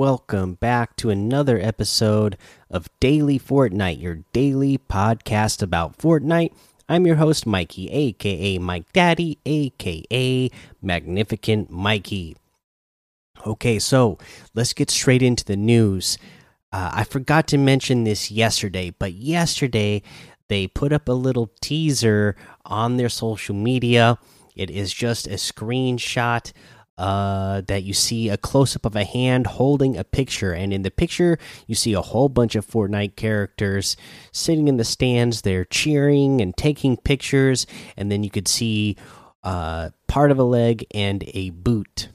Welcome back to another episode of Daily Fortnite, your daily podcast about Fortnite. I'm your host, Mikey, aka Mike Daddy, aka Magnificent Mikey. Okay, so let's get straight into the news. Uh, I forgot to mention this yesterday, but yesterday they put up a little teaser on their social media. It is just a screenshot uh, that you see a close up of a hand holding a picture, and in the picture you see a whole bunch of Fortnite characters sitting in the stands. They're cheering and taking pictures, and then you could see uh, part of a leg and a boot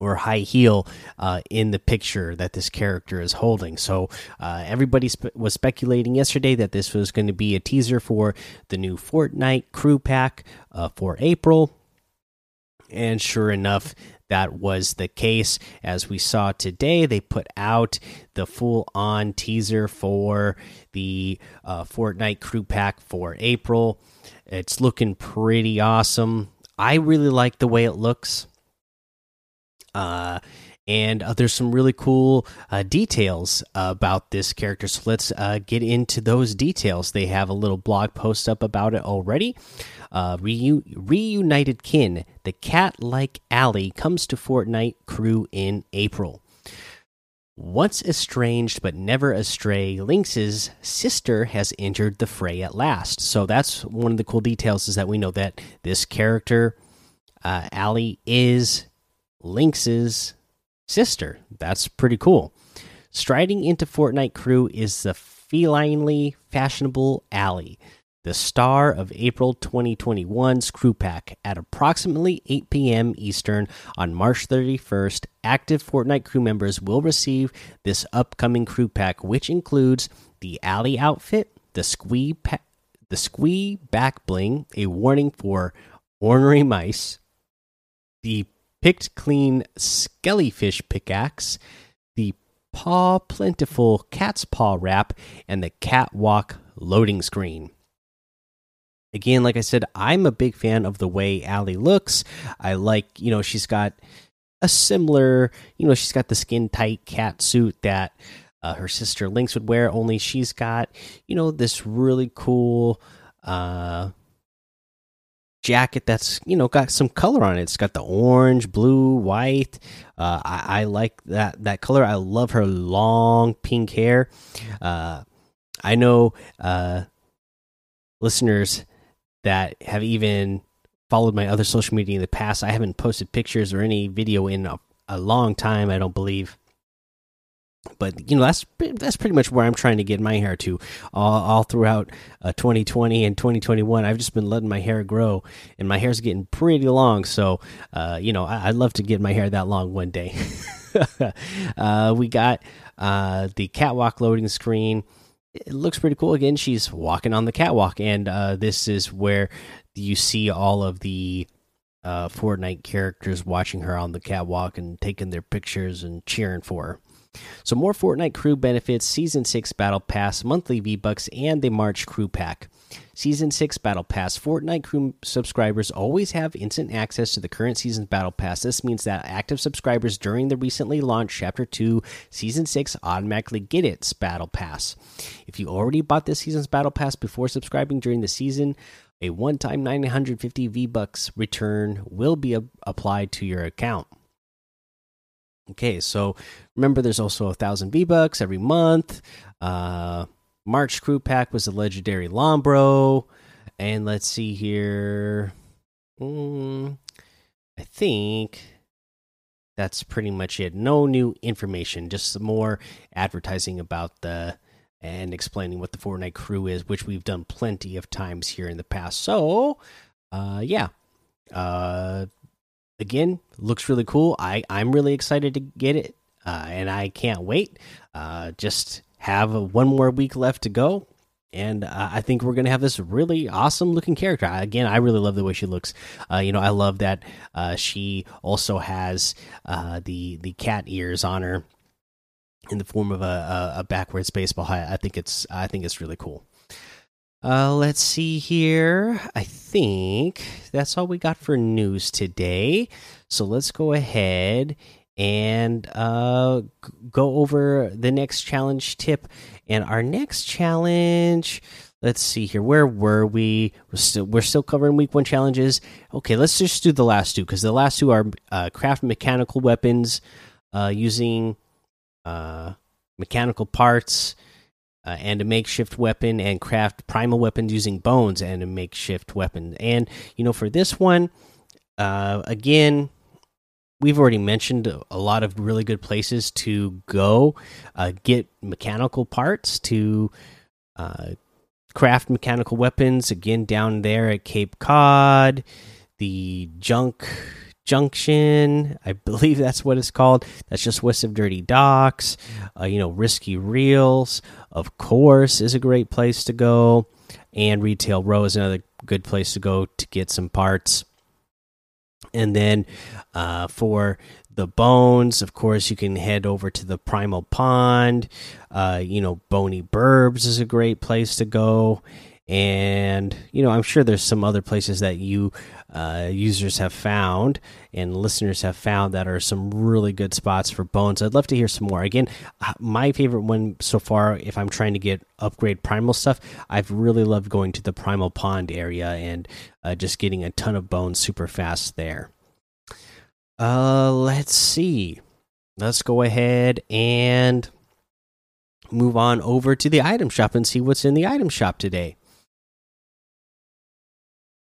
or high heel uh, in the picture that this character is holding. So uh, everybody spe was speculating yesterday that this was going to be a teaser for the new Fortnite crew pack uh, for April. And sure enough, that was the case. As we saw today, they put out the full on teaser for the uh, Fortnite crew pack for April. It's looking pretty awesome. I really like the way it looks. Uh, and uh, there's some really cool uh, details about this character. So let's uh, get into those details. They have a little blog post up about it already. Uh, Reu reunited kin, the cat like Allie comes to Fortnite crew in April. Once estranged but never astray, Lynx's sister has entered the fray at last. So that's one of the cool details is that we know that this character, uh, Allie, is Lynx's sister. That's pretty cool. Striding into Fortnite crew is the felinely fashionable Allie, the star of April 2021's crew pack. At approximately 8 p.m. Eastern on March 31st, active Fortnite crew members will receive this upcoming crew pack, which includes the Allie outfit, the squee, pack the squee back bling, a warning for ornery mice, the picked clean skellyfish pickaxe, the paw plentiful cat's paw wrap, and the catwalk loading screen. Again, like I said, I'm a big fan of the way Allie looks. I like, you know, she's got a similar, you know, she's got the skin tight cat suit that uh, her sister Lynx would wear, only she's got, you know, this really cool uh jacket that's you know got some color on it. It's got the orange, blue, white. Uh, I, I, like that that color. I love her long pink hair. Uh, I know uh, listeners that have even followed my other social media in the past. I haven't posted pictures or any video in a, a long time. I don't believe but you know that's that's pretty much where I'm trying to get my hair to. All, all throughout uh, 2020 and 2021, I've just been letting my hair grow, and my hair's getting pretty long. So, uh, you know, I, would love to get my hair that long one day. uh, we got uh, the catwalk loading screen. It looks pretty cool. Again, she's walking on the catwalk, and uh, this is where you see all of the uh, Fortnite characters watching her on the catwalk and taking their pictures and cheering for her. So more Fortnite crew benefits, Season 6 Battle Pass, monthly V-Bucks, and the March crew pack. Season 6 Battle Pass. Fortnite crew subscribers always have instant access to the current season's Battle Pass. This means that active subscribers during the recently launched Chapter 2 Season 6 automatically get its Battle Pass. If you already bought this season's Battle Pass before subscribing during the season, a one time 950 V-Bucks return will be applied to your account. Okay, so remember, there's also a thousand V bucks every month. Uh, March crew pack was a legendary Lombro, and let's see here. Mm, I think that's pretty much it. No new information, just some more advertising about the and explaining what the Fortnite crew is, which we've done plenty of times here in the past. So, uh, yeah, uh, again, looks really cool. I I'm really excited to get it, uh, and I can't wait. Uh, just have one more week left to go, and uh, I think we're gonna have this really awesome looking character. Again, I really love the way she looks. Uh, you know, I love that uh, she also has uh, the the cat ears on her in the form of a, a, a backwards baseball hat. I think it's I think it's really cool. Uh, let's see here. I think that's all we got for news today. So let's go ahead and uh, go over the next challenge tip. And our next challenge, let's see here. Where were we? We're still we're still covering week one challenges. Okay, let's just do the last two because the last two are uh, craft mechanical weapons uh, using uh, mechanical parts. Uh, and a makeshift weapon, and craft primal weapons using bones and a makeshift weapon. And you know, for this one, uh, again, we've already mentioned a lot of really good places to go uh, get mechanical parts to uh, craft mechanical weapons. Again, down there at Cape Cod, the junk junction i believe that's what it's called that's just west of dirty docks uh, you know risky reels of course is a great place to go and retail row is another good place to go to get some parts and then uh, for the bones, of course, you can head over to the Primal Pond. Uh, you know, Boney Burbs is a great place to go. And, you know, I'm sure there's some other places that you uh, users have found and listeners have found that are some really good spots for bones. I'd love to hear some more. Again, uh, my favorite one so far, if I'm trying to get upgrade primal stuff, I've really loved going to the Primal Pond area and uh, just getting a ton of bones super fast there. Uh, let's see. Let's go ahead and move on over to the item shop and see what's in the item shop today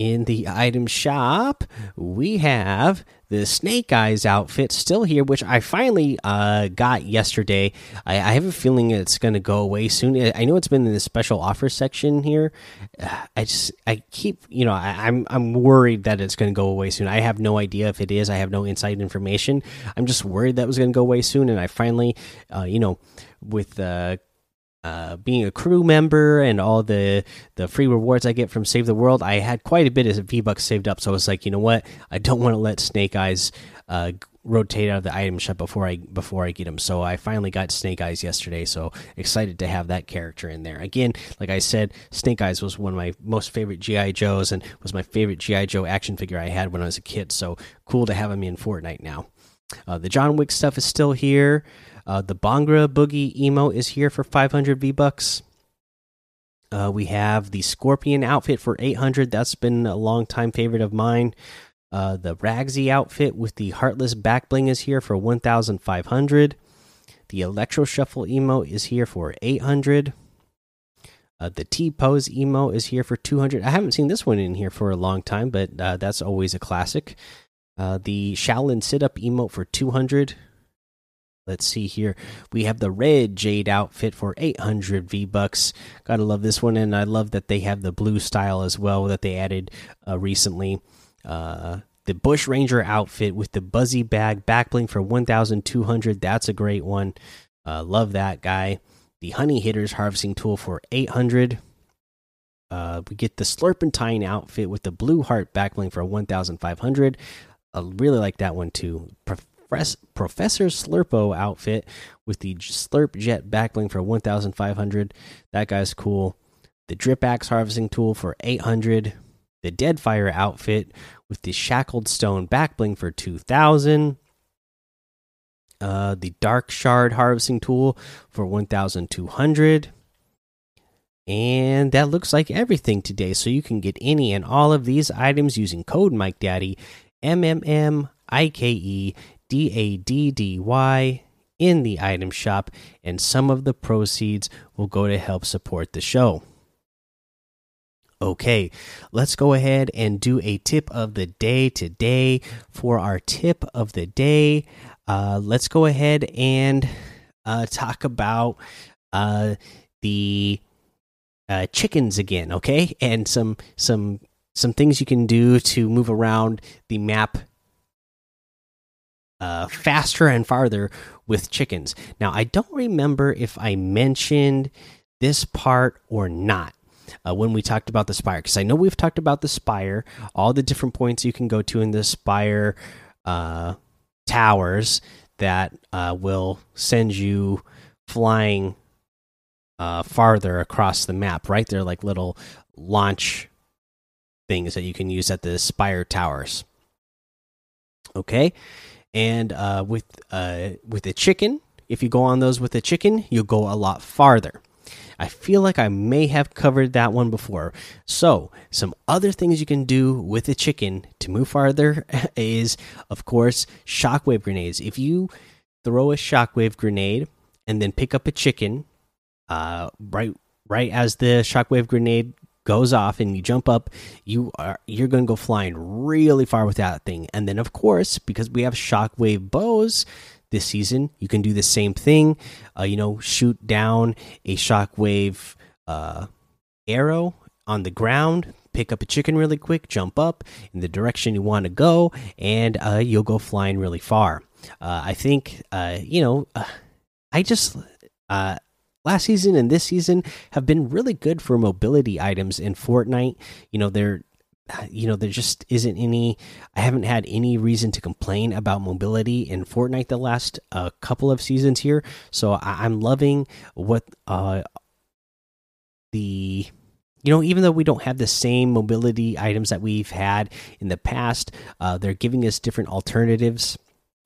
in the item shop, we have the Snake Eyes outfit still here, which I finally uh, got yesterday. I, I, have a feeling it's going to go away soon. I know it's been in the special offer section here. I just I keep you know I, am I'm, I'm worried that it's going to go away soon. I have no idea if it is. I have no inside information. I'm just worried that was going to go away soon, and I finally, uh, you know, with uh, uh, being a crew member and all the the free rewards I get from Save the World, I had quite a bit of V Bucks saved up. So I was like, you know what, I don't want to let Snake Eyes uh, rotate out of the item shop before I before I get him. So I finally got Snake Eyes yesterday. So excited to have that character in there again. Like I said, Snake Eyes was one of my most favorite GI Joes and was my favorite GI Joe action figure I had when I was a kid. So cool to have him in Fortnite now. Uh, the John Wick stuff is still here. Uh, the Bhangra Boogie emo is here for 500 V bucks. Uh, we have the Scorpion outfit for 800. That's been a long time favorite of mine. Uh, the Ragsy outfit with the Heartless back bling is here for 1,500. The Electro Shuffle emo is here for 800. Uh, the T Pose emo is here for 200. I haven't seen this one in here for a long time, but uh, that's always a classic. Uh, the Shaolin Sit Up emote for 200. Let's see here. We have the red Jade outfit for 800 V bucks. Gotta love this one, and I love that they have the blue style as well that they added uh, recently. Uh, the Bushranger outfit with the Buzzy Bag backbling for 1,200. That's a great one. Uh, love that guy. The Honey Hitters harvesting tool for 800. Uh, we get the Slurpentine outfit with the Blue Heart backbling for 1,500. I really like that one too. Professor Slurpo outfit with the Slurp Jet backbling for 1,500. That guy's cool. The Drip Axe harvesting tool for 800. The Deadfire outfit with the Shackled Stone backbling for 2,000. Uh, the Dark Shard harvesting tool for 1,200. And that looks like everything today. So you can get any and all of these items using code Mike Daddy, M M M I K E D A D D Y in the item shop, and some of the proceeds will go to help support the show. Okay, let's go ahead and do a tip of the day today. For our tip of the day, uh, let's go ahead and uh, talk about uh, the uh, chickens again, okay? And some some some things you can do to move around the map uh, faster and farther with chickens. Now, I don't remember if I mentioned this part or not uh, when we talked about the spire, because I know we've talked about the spire, all the different points you can go to in the spire uh, towers that uh, will send you flying uh, farther across the map, right? They're like little launch things that you can use at the spire towers. Okay and uh, with uh, with a chicken, if you go on those with a chicken, you'll go a lot farther. I feel like I may have covered that one before. So, some other things you can do with a chicken to move farther is, of course, shockwave grenades. If you throw a shockwave grenade and then pick up a chicken, uh, right, right as the shockwave grenade goes off and you jump up, you are you're going to go flying really far with that thing. And then, of course, because we have shockwave bows, this season. You can do the same thing. Uh, you know, shoot down a shockwave uh, arrow on the ground, pick up a chicken really quick, jump up in the direction you want to go, and uh, you'll go flying really far. Uh, I think, uh, you know, uh, I just last season and this season have been really good for mobility items in Fortnite. You know, they're you know, there just isn't any. I haven't had any reason to complain about mobility in Fortnite the last uh, couple of seasons here. So I, am loving what uh, the you know, even though we don't have the same mobility items that we've had in the past, uh, they're giving us different alternatives,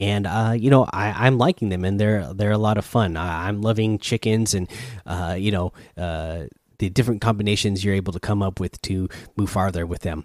and uh, you know, I, am liking them, and they're they're a lot of fun. I, am loving chickens, and uh, you know, uh, the different combinations you're able to come up with to move farther with them.